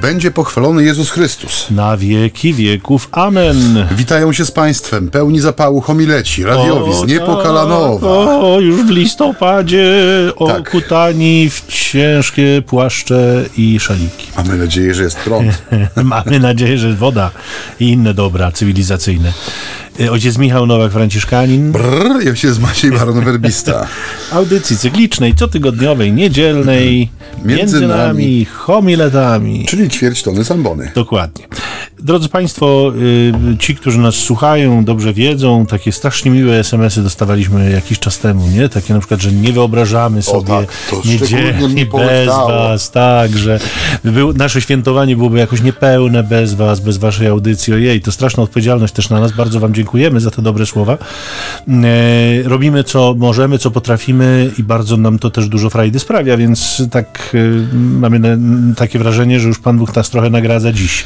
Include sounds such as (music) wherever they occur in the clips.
będzie pochwalony Jezus Chrystus. Na wieki wieków. Amen. Witają się z Państwem, pełni zapału homileci, radiowi z Niepokalanowa. O, już w listopadzie Tak. okutani w ciężkie płaszcze i szaliki. Mamy nadzieję, że jest prąd. (laughs) Mamy nadzieję, że woda i inne dobra cywilizacyjne. Y, Ojciec Michał Nowak-Franciszkanin. Brrr, ja się z Maciej Baron-Werbista. (laughs) Audycji cyklicznej, cotygodniowej, niedzielnej. Między Między, nami. nami homiletami. Czyli ćwierć tony sambony. Dokładnie. Drodzy Państwo, y, ci, którzy nas słuchają, dobrze wiedzą, takie strasznie miłe SMS-y dostawaliśmy jakiś czas temu, nie? Takie na przykład, że nie wyobrażamy sobie tak, niedzieli bez. Was, tak, że był, nasze świętowanie byłoby jakoś niepełne bez Was, bez Waszej audycji. Ojej, to straszna odpowiedzialność też na nas. Bardzo Wam dziękujemy za te dobre słowa. E, robimy co możemy, co potrafimy i bardzo nam to też dużo frajdy sprawia, więc tak e, mamy takie wrażenie, że już Pan Bóg nas trochę nagradza dziś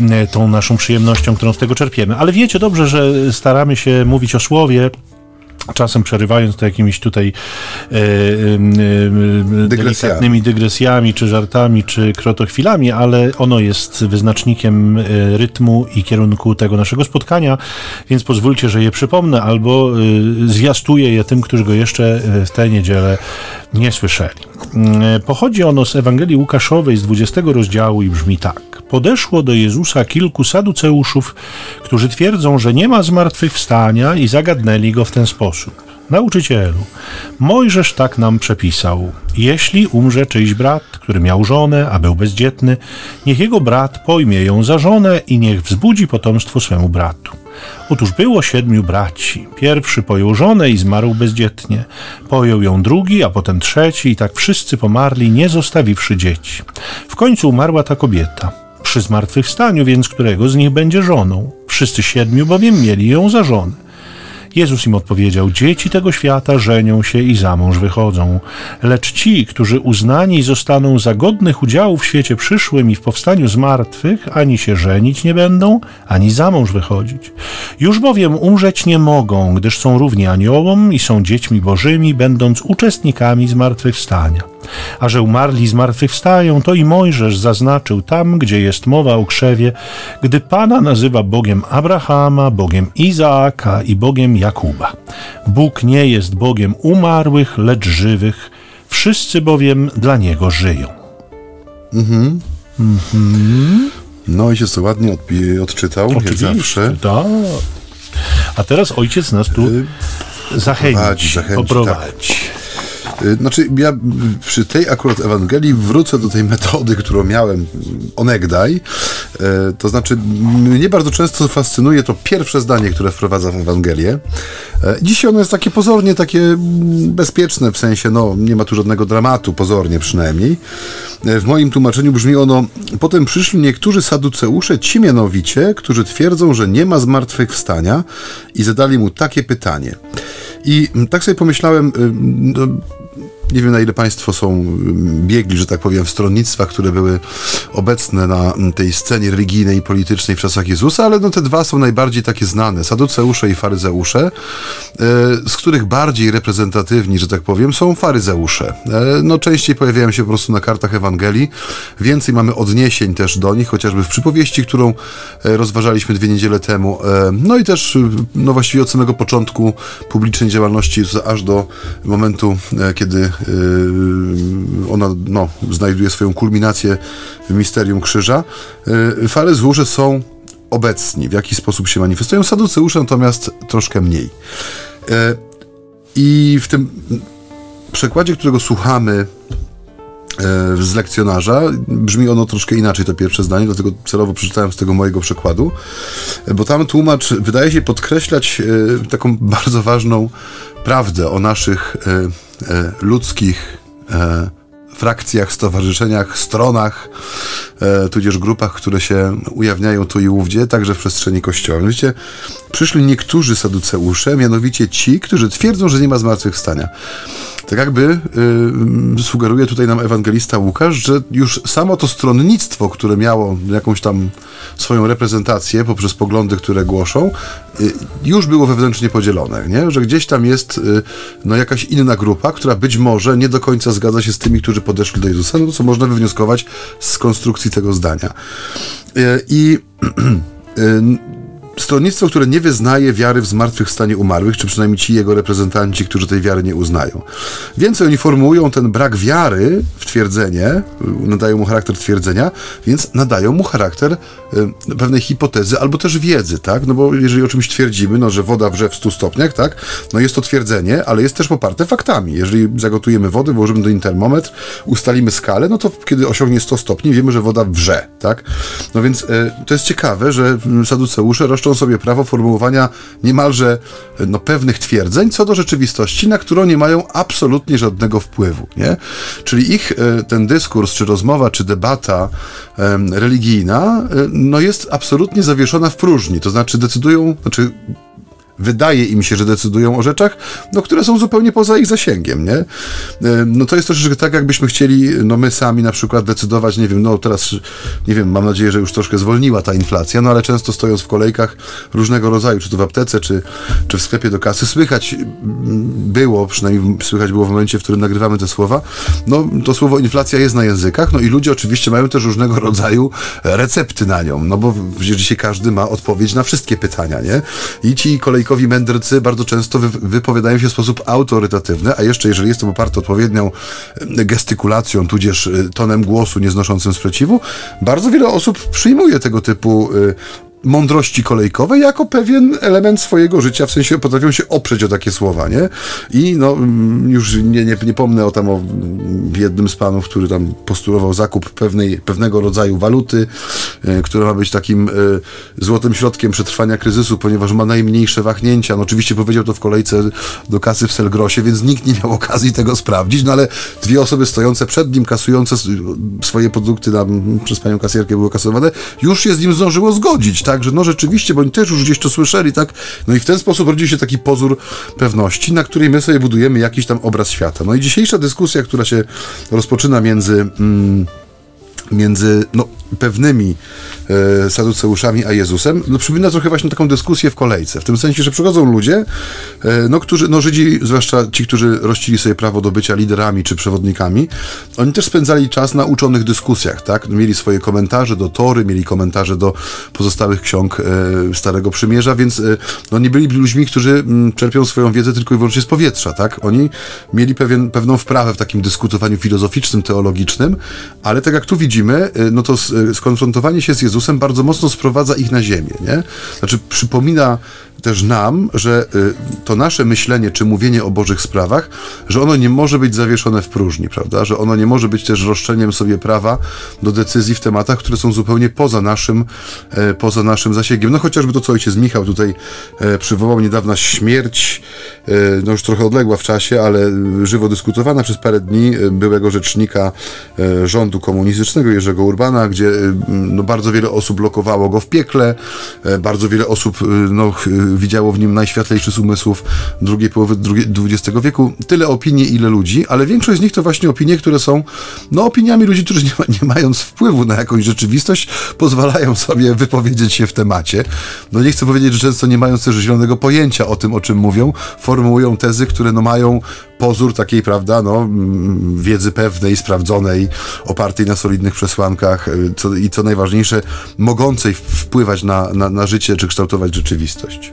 e, tą naszą przyjemnością, którą z tego czerpiemy. Ale wiecie dobrze, że staramy się mówić o słowie, czasem przerywając to jakimiś tutaj e, e, e, delikatnymi dygresjami, czy żartami, czy krotochwilami, ale ono jest wyznacznikiem e, rytmu i kierunku tego naszego spotkania, więc pozwólcie, że je przypomnę, albo e, zwiastuję je tym, którzy go jeszcze e, w tę niedzielę nie słyszeli. Pochodzi ono z Ewangelii Łukaszowej z 20 rozdziału i brzmi tak. Podeszło do Jezusa kilku saduceuszów, którzy twierdzą, że nie ma zmartwychwstania i zagadnęli go w ten sposób. Nauczycielu, Mojżesz tak nam przepisał. Jeśli umrze czyjś brat, który miał żonę, a był bezdzietny, niech jego brat pojmie ją za żonę i niech wzbudzi potomstwo swemu bratu. Otóż było siedmiu braci. Pierwszy pojął żonę i zmarł bezdzietnie. Pojął ją drugi, a potem trzeci i tak wszyscy pomarli, nie zostawiwszy dzieci. W końcu umarła ta kobieta. Przy zmartwychwstaniu więc którego z nich będzie żoną? Wszyscy siedmiu bowiem mieli ją za żonę. Jezus im odpowiedział: Dzieci tego świata żenią się i za mąż wychodzą, lecz ci, którzy uznani zostaną za godnych udziału w świecie przyszłym i w powstaniu z martwych, ani się żenić nie będą, ani za mąż wychodzić. Już bowiem umrzeć nie mogą, gdyż są równi aniołom i są dziećmi bożymi, będąc uczestnikami zmartwychwstania. A że umarli zmartwychwstają, to i Mojżesz zaznaczył tam, gdzie jest mowa o krzewie, gdy Pana nazywa Bogiem Abrahama, Bogiem Izaaka i Bogiem Jakuba. Bóg nie jest Bogiem umarłych, lecz żywych, wszyscy bowiem dla Niego żyją. No i się to ładnie odczytał, jak zawsze. tak. A teraz ojciec nas tu zachęci, prowadzi, zachęci, poprowadzi. Y, Znaczy, ja y, przy tej akurat Ewangelii wrócę do tej metody, którą miałem onegdaj. Y, To znaczy, mnie bardzo często fascynuje to pierwsze zdanie, które wprowadza w Ewangelię. Y, Dzisiaj ono jest takie pozornie, takie mm, bezpieczne, w sensie, no, nie ma tu żadnego dramatu, pozornie przynajmniej. Y, W moim tłumaczeniu brzmi ono, potem przyszli niektórzy saduceusze, ci mianowicie, którzy twierdzą, że nie ma zmartwychwstania i zadali mu takie pytanie. I mm, tak sobie pomyślałem, y, no, nie wiem na ile Państwo są mm, biegli, że tak powiem, w stronnictwach, które były obecne na mm, tej scenie religijnej i politycznej w czasach Jezusa, ale no te dwa są najbardziej takie znane, saduceusze i faryzeusze, e, z których bardziej reprezentatywni, że tak powiem, są faryzeusze. E, No częściej pojawiają się po prostu na kartach Ewangelii, więcej mamy odniesień też do nich, chociażby w przypowieści, którą e, rozważaliśmy dwie niedziele temu, no i też, no właściwie od samego początku publicznej działalności aż do momentu, kiedy ona no, znajduje swoją kulminację w misterium krzyża. Y, Faryzeusze są obecni, w jaki sposób się manifestują. Saduceusze natomiast troszkę mniej. E, I w tym przekładzie, którego słuchamy z lekcjonarza. Brzmi ono troszkę inaczej, to pierwsze zdanie, dlatego celowo przeczytałem z tego mojego przekładu, e, bo tam tłumacz wydaje się podkreślać e, taką bardzo ważną prawdę o naszych e, e, ludzkich e, frakcjach, stowarzyszeniach, stronach, e, tudzież grupach, które się ujawniają tu i ówdzie, także w przestrzeni kościoła. Mianowicie przyszli niektórzy saduceusze, mianowicie ci, którzy twierdzą, że nie ma zmartwychwstania. Tak jakby y, sugeruje tutaj nam ewangelista Łukasz, że już samo to stronnictwo, które miało jakąś tam swoją reprezentację poprzez poglądy, które głoszą, y, już było wewnętrznie podzielone, nie? że gdzieś tam jest y, no, jakaś inna grupa, która być może nie do końca zgadza się z tymi, którzy podeszli do Jezusa, no co można wywnioskować z konstrukcji tego zdania. Y, I (clears throat) y, stronnictwo, które nie wyznaje wiary w zmartwychwstanie umarłych, czy przynajmniej ci jego reprezentanci, którzy tej wiary nie uznają. Więcej oni formułują ten brak wiary w twierdzenie, nadają mu charakter twierdzenia, więc nadają mu charakter y, pewnej hipotezy albo też wiedzy, tak? No bo jeżeli o czymś twierdzimy, no że woda wrze w 100 stopniach, tak? No jest to twierdzenie, ale jest też poparte faktami. Jeżeli zagotujemy wodę, włożymy do niej termometr, ustalimy skalę, no to kiedy osiągnie 100 stopni, wiemy, że woda wrze, tak? No więc y, to jest ciekawe, że saduceusze roszczą sobie prawo formułowania niemalże no, pewnych twierdzeń co do rzeczywistości, na którą nie mają absolutnie żadnego wpływu. Nie? Czyli ich e, ten dyskurs, czy rozmowa, czy debata religijna e, no, jest absolutnie zawieszona w próżni. To znaczy decydują, znaczy wydaje im się, że decydują o rzeczach, no, które są zupełnie poza ich zasięgiem, nie? E, no to jest troszeczkę tak, jakbyśmy chcieli, no my sami na przykład decydować, nie wiem, no teraz, nie wiem, mam nadzieję, że już troszkę zwolniła ta inflacja, no ale często stojąc w kolejkach różnego rodzaju, czy to w aptece, czy, czy w sklepie do kasy, słychać było, przynajmniej słychać było w momencie, w którym nagrywamy te słowa, no to słowo inflacja jest na językach, no i ludzie oczywiście mają też różnego rodzaju recepty na nią, no bo dzisiaj każdy ma odpowiedź na wszystkie pytania, nie? I ci kolejkowi człowiekowi mędrcy bardzo często wy, wypowiadają się w sposób autorytatywny, a jeszcze jeżeli jest to poparte odpowiednią e, gestykulacją, tudzież e, tonem głosu nieznoszącym sprzeciwu, bardzo wiele osób przyjmuje tego typu e, mądrości kolejkowej jako pewien element swojego życia, w sensie potrafią się oprzeć o takie słowa, nie? I no, mm, już nie, nie, nie pomnę o tam o jednym z panów, który tam postulował zakup pewnej, pewnego rodzaju waluty, e, która ma być takim e, złotym środkiem przetrwania kryzysu, ponieważ ma najmniejsze wahnięcia. No oczywiście powiedział to w kolejce do kasy w Selgrosie, więc nikt nie miał okazji tego sprawdzić, no ale dwie osoby stojące przed nim, kasujące swoje produkty tam, przez panią kasjerkę były kasowane, już się z nim zdążyło zgodzić, tak, że no rzeczywiście, bo oni też już gdzieś to słyszeli, tak? No i w ten sposób rodzi się taki pozór pewności, na której my sobie budujemy jakiś tam obraz świata. No i dzisiejsza dyskusja, która się rozpoczyna między... Mm, między no, pewnymi e, saduceuszami a Jezusem, no, przypomina trochę właśnie taką dyskusję w kolejce, w tym sensie, że przychodzą ludzie, e, no, którzy, no Żydzi, zwłaszcza ci, którzy rościli sobie prawo do bycia liderami czy przewodnikami, oni też spędzali czas na uczonych dyskusjach, tak? Mieli swoje komentarze do Tory, mieli komentarze do pozostałych ksiąg e, Starego Przymierza, więc e, no, nie byli ludźmi, którzy m, mm, czerpią swoją wiedzę tylko i wyłącznie z powietrza, tak? Oni mieli pewien, pewną wprawę w takim dyskutowaniu filozoficznym, teologicznym, ale tak jak tu widzimy, e, no to skonfrontowanie się z Jezusem bardzo mocno sprowadza ich na ziemię, nie? Znaczy przypomina też nam, że y, to nasze myślenie czy mówienie o Bożych sprawach, że ono nie może być zawieszone w próżni, prawda? Że ono nie może być też roszczeniem sobie prawa do decyzji w tematach, które są zupełnie poza naszym, e, poza naszym zasięgiem. No chociażby to, co ojciec Michał tutaj e, przywołał, niedawna śmierć, e, no już trochę odległa w czasie, ale żywo dyskutowana przez parę dni byłego rzecznika rządu komunistycznego Jerzego Urbana, gdzie no, bardzo wiele osób blokowało go w piekle, bardzo wiele osób no, widziało w nim najświetlejszy z umysłów drugiej połowy XX wieku. Tyle opinii, ile ludzi, ale większość z nich to właśnie opinie, które są no, opiniami ludzi, którzy nie, nie mając wpływu na jakąś rzeczywistość, pozwalają sobie wypowiedzieć się w temacie. No nie chcę powiedzieć, że często nie mając też zielonego pojęcia o tym, o czym mówią, formułują tezy, które no mają pozór takiej, prawda, no, mm, wiedzy pewnej, sprawdzonej, opartej na solidnych przesłankach y, co, i co najważniejsze, mogącej wpływać na, na, na życie czy kształtować rzeczywistość.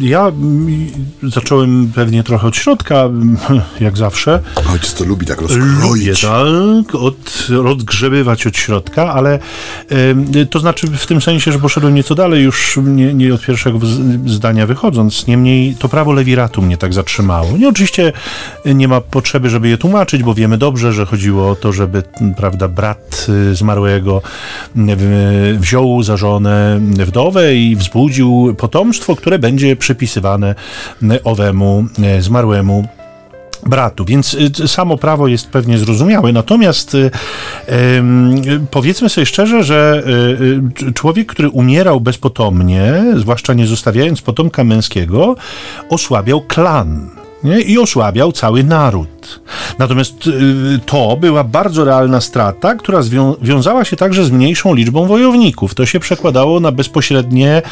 Ja zacząłem pewnie trochę od środka, (laughs) jak zawsze. Ojciec to lubi tak rozkroić. Lubię, tak, od, rozgrzebywać od środka, ale to znaczy w tym sensie, że poszedłem nieco dalej, już nie, nie od pierwszego zdania wychodząc. Niemniej to prawo lewiratu mnie tak zatrzymało. Nie, oczywiście nie ma potrzeby, żeby je tłumaczyć, bo wiemy dobrze, że chodziło o to, żeby prawda, brat y, zmarłego wziął za żonę wdowę i wzbudził potomstwo, które będzie przypisywane e, owemu e, zmarłemu bratu. Więc e, samo prawo jest pewnie zrozumiałe. Natomiast powiedzmy sobie szczerze, że człowiek, który umierał bezpotomnie, zwłaszcza nie zostawiając potomka męskiego, osłabiał klan nie? i osłabiał cały naród. Natomiast y, to była bardzo realna strata, która wiązała się także z mniejszą liczbą wojowników. To się przekładało na bezpośrednie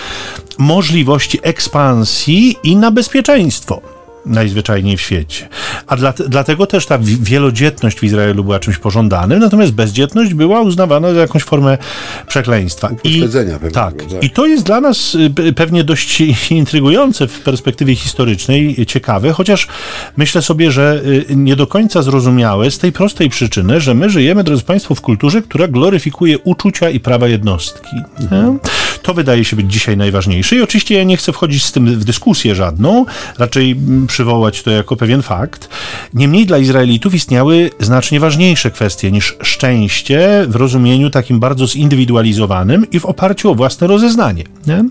możliwości ekspansji i na bezpieczeństwo najzwyczajniej w świecie. A dla, dlatego też ta wielodzietność w Izraelu była czymś pożądanym, natomiast bezdzietność była uznawana za jakąś formę przekleństwa. I, pewnego, tak, tak. I to jest dla nas y, pewnie dość (laughs) intrygujące w perspektywie historycznej, ciekawe, chociaż myślę sobie, że y, nie do końca zrozumiałe z tej prostej przyczyny, że my żyjemy, drodzy Państwo, w kulturze, która gloryfikuje uczucia i prawa jednostki. Mhm. To wydaje się być dzisiaj najważniejsze i oczywiście ja nie chcę wchodzić z tym w dyskusję żadną, raczej mm, przywołać to jako pewien fakt. Niemniej dla Izraelitów istniały znacznie ważniejsze kwestie niż szczęście w rozumieniu takim bardzo zindywidualizowanym i w oparciu o własne rozeznanie. Nie?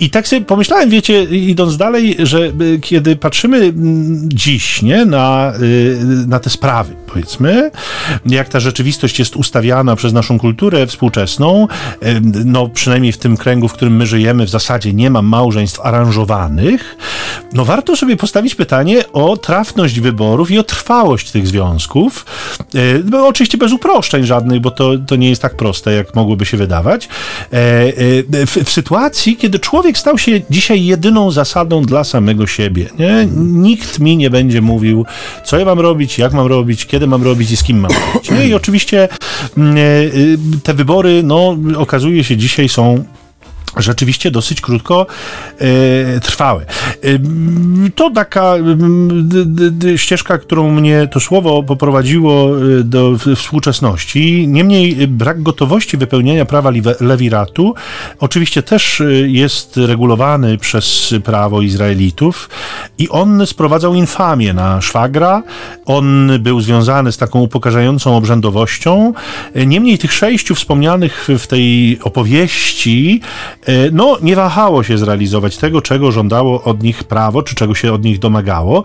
I tak sobie pomyślałem, wiecie, idąc dalej, że y, kiedy patrzymy dziś nie, na, y, na te sprawy, powiedzmy, jak ta rzeczywistość jest ustawiana przez naszą kulturę współczesną, no przynajmniej w tym kręgu, w którym my żyjemy, w zasadzie nie ma małżeństw aranżowanych, no warto sobie postawić pytanie o trafność wyborów i o trwałość tych związków. No, oczywiście bez uproszczeń żadnych, bo to, to nie jest tak proste, jak mogłoby się wydawać. W, w sytuacji, kiedy człowiek człowiek stał się dzisiaj jedyną zasadą dla samego siebie. Nie? Nikt mi nie będzie mówił, co ja mam robić, jak mam robić, kiedy mam robić i z kim mam robić. Nie? I oczywiście mm, e, y, te wybory, no, okazuje się, dzisiaj są rzeczywiście dosyć krótko e, trwały. E, to taka ścieżka, którą mnie to słowo poprowadziło e, do współczesności. Niemniej brak gotowości wypełnienia prawa lewiratu oczywiście też jest regulowany przez prawo Izraelitów i on sprowadzał infamię na szwagra. On był związany z taką upokarzającą obrzędowością. Niemniej tych sześciu wspomnianych w tej opowieści no, nie wahało się zrealizować tego, czego żądało od nich prawo, czy czego się od nich domagało.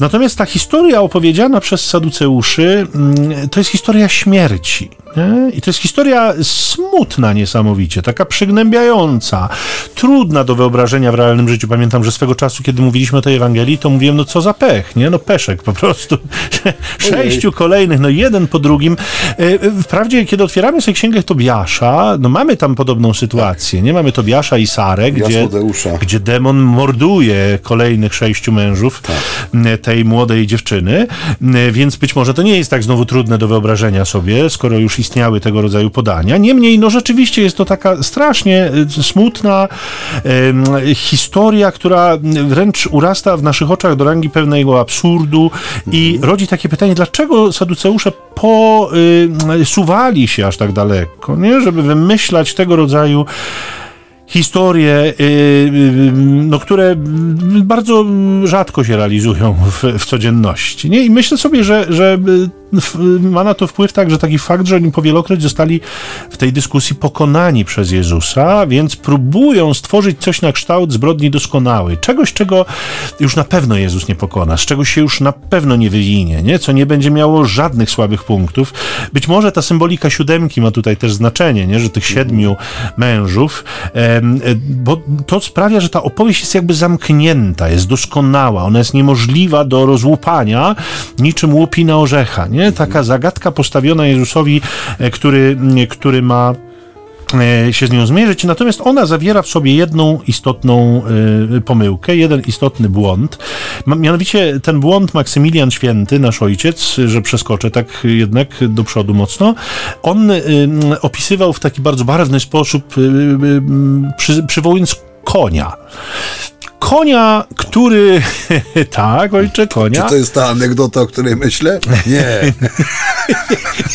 Natomiast ta historia opowiedziana przez Saduceuszy mm, to jest historia śmierci. Nie? I to jest historia smutna niesamowicie, taka przygnębiająca, trudna do wyobrażenia w realnym życiu. Pamiętam, że swego czasu, kiedy mówiliśmy o tej Ewangelii, to mówiłem, no co za pech, nie? No peszek po prostu. (laughs) Sześciu kolejnych, no jeden po drugim. E, wprawdzie, kiedy otwieramy sobie księgę Tobiasza, no mamy tam podobną sytuację, tak. nie? Mamy Tobiasza i Sarę, gdzie, gdzie demon morduje kolejnych sześciu mężów tak. tej młodej dziewczyny, więc być może to nie jest tak znowu trudne do wyobrażenia sobie, skoro już istniały tego rodzaju podania. Niemniej, no rzeczywiście jest to taka strasznie y, smutna e, historia, która wręcz urasta w naszych oczach do rangi pewnego absurdu i mhm. rodzi takie pytanie, dlaczego saduceusze posuwali y, się aż tak daleko, nie? żeby wymyślać tego rodzaju historie, y, y, no, które bardzo rzadko się realizują w, w codzienności. Nie? I myślę sobie, że, że ma na to wpływ także taki fakt, że oni powielokroć zostali w tej dyskusji pokonani przez Jezusa, więc próbują stworzyć coś na kształt zbrodni doskonałej. Czegoś, czego już na pewno Jezus nie pokona, z czego się już na pewno nie wywinie, nie? co nie będzie miało żadnych słabych punktów. Być może ta symbolika siódemki ma tutaj też znaczenie, nie? że tych siedmiu mężów, bo to sprawia, że ta opowieść jest jakby zamknięta, jest doskonała, ona jest niemożliwa do rozłupania, niczym łupi na orzecha. Nie? Nie? Taka zagadka postawiona Jezusowi, e, który, który ma e, się z nią zmierzyć, natomiast ona zawiera w sobie jedną istotną pomyłkę, jeden istotny błąd. Mianowicie ten błąd Maksymilian Święty, nasz ojciec, że przeskoczę tak jednak do przodu mocno, on opisywał w taki bardzo barwny sposób, przy, przywołując konia konia, który. (laughs) tak, ojcze, konia. Czy to jest ta anegdota, o której myślę? Nie.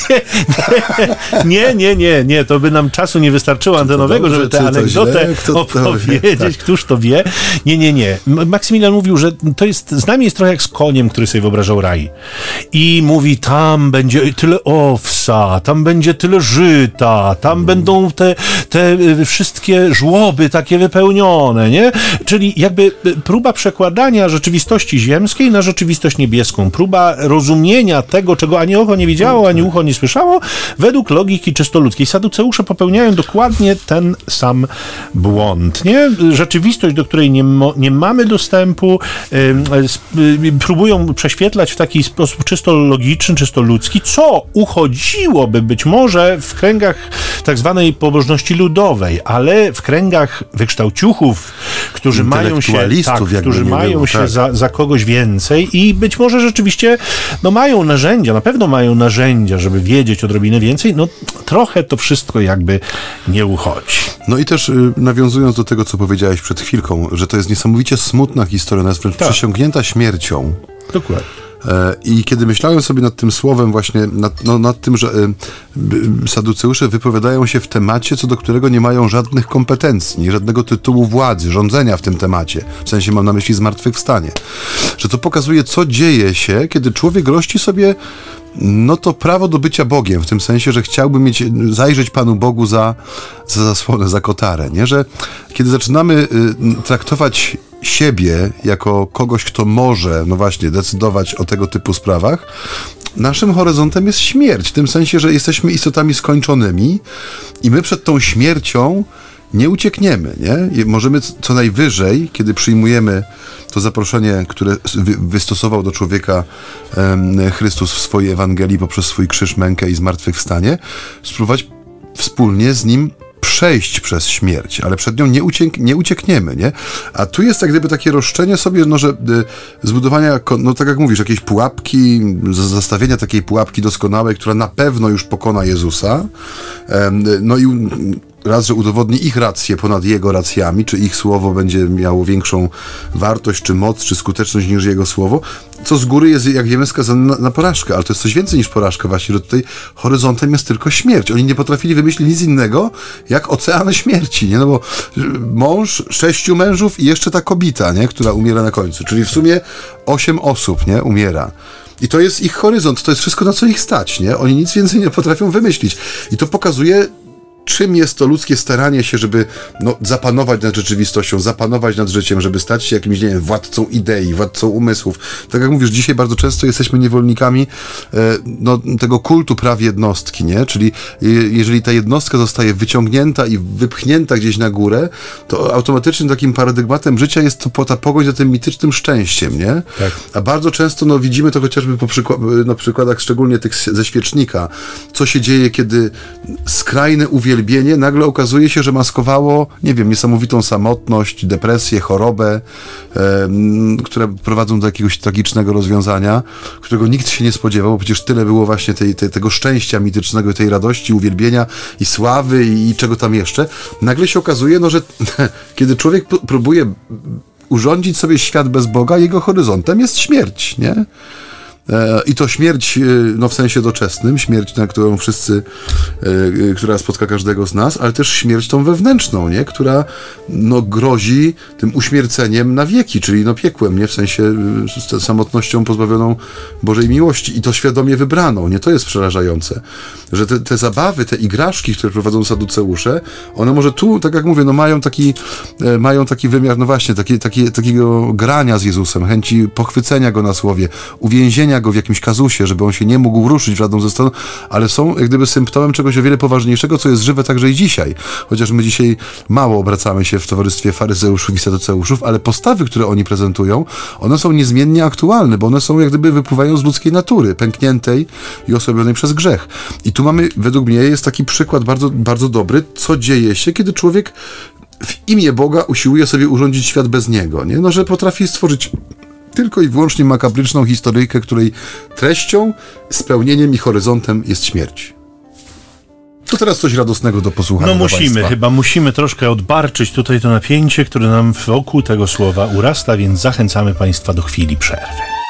(laughs) nie, nie, nie, nie, to by nam czasu nie wystarczyło antenowego, żeby tę anegdotę opowiedzieć. Tak. Któż to wie? Nie, nie, nie. Maksymilian mówił, że to jest, z nami jest trochę jak z koniem, który sobie wyobrażał raj. I mówi, tam będzie tyle owsa, tam będzie tyle żyta, tam hmm. będą te, te wszystkie żłoby takie wypełnione, nie? Czyli jakby jakby próba przekładania rzeczywistości ziemskiej na rzeczywistość niebieską, próba rozumienia tego, czego ani oko nie widziało, ani ucho nie słyszało, według logiki czysto ludzkiej. Saduceusze popełniają dokładnie ten sam błąd, nie? Rzeczywistość, do której nie, nie mamy dostępu, próbują prześwietlać w taki sposób czysto logiczny, czysto ludzki, co uchodziłoby być może w kręgach tak zwanej pobożności ludowej, ale w kręgach wykształciuchów, którzy mają się, tak, którzy mają było, się tak. za, za kogoś więcej i być może rzeczywiście no, mają narzędzia, na pewno mają narzędzia, żeby wiedzieć odrobinę więcej, no trochę to wszystko jakby nie uchodzi. No i też y, nawiązując do tego, co powiedziałeś przed chwilką, że to jest niesamowicie smutna historia, ona jest wręcz tak. przesiągnięta śmiercią. Dokładnie. E, I kiedy myślałem sobie nad tym słowem, właśnie nad, no, nad tym, że y, saduceusze wypowiadają się w temacie, co do którego nie mają żadnych kompetencji, żadnego tytułu władzy, rządzenia w tym temacie, w sensie mam na myśli zmartwychwstanie, że to pokazuje, co dzieje się, kiedy człowiek rości sobie no to prawo do bycia Bogiem, w tym sensie, że chciałby mieć, zajrzeć Panu Bogu za, za zasłonę, za kotarę, nie? Że kiedy zaczynamy y, traktować siebie jako kogoś, kto może, no właśnie, decydować o tego typu sprawach, naszym horyzontem jest śmierć, w tym sensie, że jesteśmy istotami skończonymi i my przed tą śmiercią nie uciekniemy, nie? Możemy co najwyżej, kiedy przyjmujemy to zaproszenie, które wystosował do człowieka Chrystus w swojej Ewangelii poprzez swój krzyż, mękę i zmartwychwstanie, spróbować wspólnie z nim przejść przez śmierć, ale przed nią nie, uciek nie uciekniemy, nie? A tu jest jak gdyby takie roszczenie sobie, no, że y, zbudowania, no tak jak mówisz, jakiejś pułapki, zastawienia takiej pułapki doskonałej, która na pewno już pokona Jezusa, no i raz, że udowodni ich rację ponad jego racjami, czy ich słowo będzie miało większą wartość, czy moc, czy skuteczność niż jego słowo, co z góry jest, jak wiemy, skazane na, na porażkę, ale to jest coś więcej niż porażka właśnie, że tutaj horyzontem jest tylko śmierć. Oni nie potrafili wymyślić nic innego, jak ocean śmierci, nie? No bo mąż, sześciu mężów i jeszcze ta kobita, nie? Która umiera na końcu, czyli w sumie osiem osób, nie? Umiera. I to jest ich horyzont, to jest wszystko, na co ich stać, nie? Oni nic więcej nie potrafią wymyślić. I to pokazuje czym jest to ludzkie staranie się, żeby no, zapanować nad rzeczywistością, zapanować nad życiem, żeby stać się jakimś, nie wiem, władcą idei, władcą umysłów. Tak jak mówisz, dzisiaj bardzo często jesteśmy niewolnikami e, no, tego kultu praw jednostki, nie? Czyli je, jeżeli ta jednostka zostaje wyciągnięta i wypchnięta gdzieś na górę, to automatycznie takim paradygmatem życia jest to ta pogoń za tym mitycznym szczęściem, nie? Tak. A bardzo często no, widzimy to chociażby po na przykładach szczególnie tych ze świecznika, co się dzieje, kiedy skrajne uwielbienie uwielbienie nagle okazuje się, że maskowało, nie wiem, niesamowitą samotność, depresję, chorobę, które prowadzą do jakiegoś tragicznego rozwiązania, którego nikt się nie spodziewał, bo przecież tyle było właśnie tej, tej, tego szczęścia mitycznego, tej radości, uwielbienia i sławy i, i czego tam jeszcze. Nagle się okazuje, no, że (laughs) kiedy człowiek próbuje urządzić sobie świat bez Boga, jego horyzontem jest śmierć, nie? E, I to śmierć, e, no w sensie doczesnym, śmierć, na którą wszyscy, e, która spotka każdego z nas, ale też śmierć tą wewnętrzną, nie? Która no, grozi tym uśmierceniem na wieki, czyli no piekłem, nie? W sensie samotnością pozbawioną Bożej miłości i to świadomie wybraną, nie? To jest przerażające, że te, te zabawy, te igraszki, które prowadzą saduceusze, one może tu, tak jak mówię, no mają taki, mają taki wymiar, no właśnie, taki, taki, takiego grania z Jezusem, chęci pochwycenia Go na słowie, uwięzienia go w jakimś kazusie, żeby on się nie mógł ruszyć w żadną ze stron, ale są jak gdyby symptomem czegoś o wiele poważniejszego, co jest żywe także i dzisiaj. Chociaż my dzisiaj mało obracamy się w towarzystwie faryzeuszów i saduceuszów, ale postawy, które oni prezentują, one są niezmiennie aktualne, bo one są jak gdyby wypływają z ludzkiej natury, pękniętej i osłabionej przez grzech. I tu mamy, według mnie, jest taki przykład bardzo, bardzo dobry, co dzieje się, kiedy człowiek w imię Boga usiłuje sobie urządzić świat bez Niego, nie? No, że potrafi stworzyć tylko i wyłącznie makabryczną historyjkę, której treścią, spełnieniem i horyzontem jest śmierć. To teraz coś radosnego do posłuchania. No musimy, chyba musimy troszkę odbarczyć tutaj to napięcie, które nam wokół tego słowa urasta, więc zachęcamy Państwa do chwili przerwy.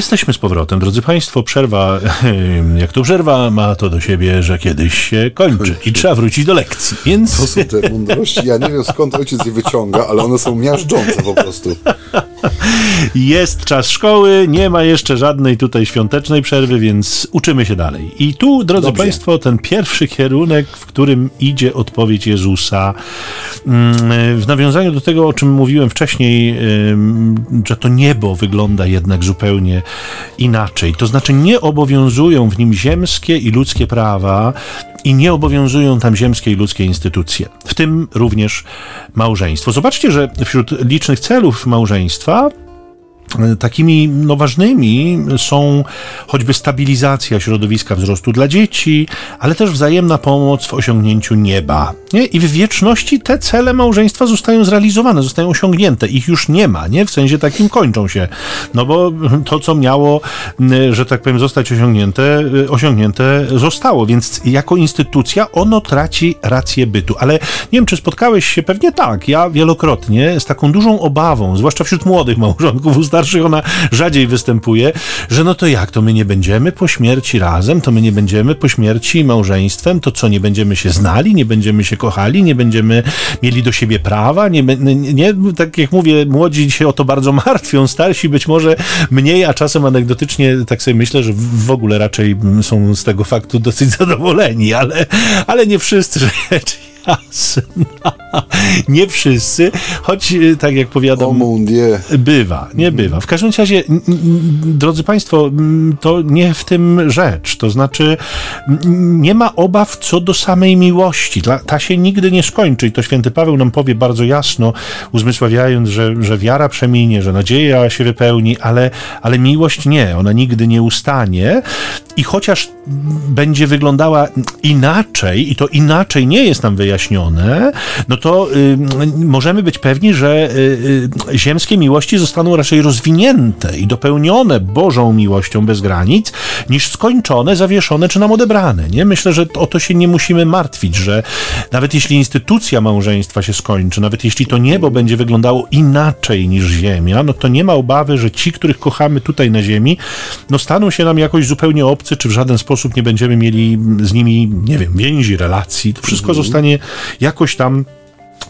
Jesteśmy z powrotem, drodzy Państwo. Przerwa, (laughs) jak to przerwa, ma to do siebie, że kiedyś się kończy i trzeba wrócić do lekcji. Więc... To są te mądrości. Ja nie wiem skąd ojciec je wyciąga, ale one są miażdżące po prostu. Jest czas szkoły, nie ma jeszcze żadnej tutaj świątecznej przerwy, więc uczymy się dalej. I tu, drodzy Dobrze. Państwo, ten pierwszy kierunek, w którym idzie odpowiedź Jezusa, mm, w nawiązaniu do tego, o czym mówiłem wcześniej, że to niebo wygląda jednak zupełnie inaczej. To znaczy, nie obowiązują w nim ziemskie i ludzkie prawa, i nie obowiązują tam ziemskie i ludzkie instytucje, w tym również małżeństwo. Zobaczcie, że wśród licznych celów małżeństwa Takimi no, ważnymi są choćby stabilizacja środowiska wzrostu dla dzieci, ale też wzajemna pomoc w osiągnięciu nieba. Nie? I w wieczności te cele małżeństwa zostają zrealizowane, zostają osiągnięte. Ich już nie ma, nie? w sensie takim kończą się. No bo to, co miało, że tak powiem, zostać osiągnięte, osiągnięte zostało. Więc jako instytucja ono traci rację bytu. Ale nie wiem, czy spotkałeś się, pewnie tak, ja wielokrotnie z taką dużą obawą, zwłaszcza wśród młodych małżonków, starszych ona rzadziej występuje, że no to jak, to my nie będziemy po śmierci razem, to my nie będziemy po śmierci małżeństwem, to co, nie będziemy się znali, nie będziemy się kochali, nie będziemy mieli do siebie prawa, nie, nie, nie tak jak mówię, młodzi się o to bardzo (laughs) martwią, starsi być może mniej, a czasem anegdotycznie tak sobie myślę, że w ogóle raczej są z tego faktu dosyć (laughs) zadowoleni, ale, ale nie wszyscy rzecz (laughs) jasna. Nie wszyscy, choć y, tak jak powiadam, bywa, nie bywa. W każdym razie, drodzy Państwo, to nie w tym rzecz. To znaczy, nie ma obaw co do samej miłości. Ta się nigdy nie skończy i to święty Paweł nam powie bardzo jasno, uzmysławiając, że, że wiara przeminie, że nadzieja się wypełni, ale, ale miłość nie, ona nigdy nie ustanie. I chociaż będzie wyglądała inaczej, i to inaczej nie jest nam wyjaśnione, no to y, możemy być pewni, że y, y, ziemskie miłości zostaną raczej rozwinięte i dopełnione Bożą miłością bez granic, niż skończone, zawieszone czy nam odebrane. Nie? Myślę, że o to się nie musimy martwić, że nawet jeśli instytucja małżeństwa się skończy, nawet jeśli to niebo będzie wyglądało inaczej niż ziemia, no to nie ma obawy, że ci, których kochamy tutaj na ziemi, no staną się nam jakoś zupełnie obcy, czy w żaden sposób nie będziemy mieli z nimi, nie wiem, więzi, relacji. To wszystko mhm. zostanie jakoś tam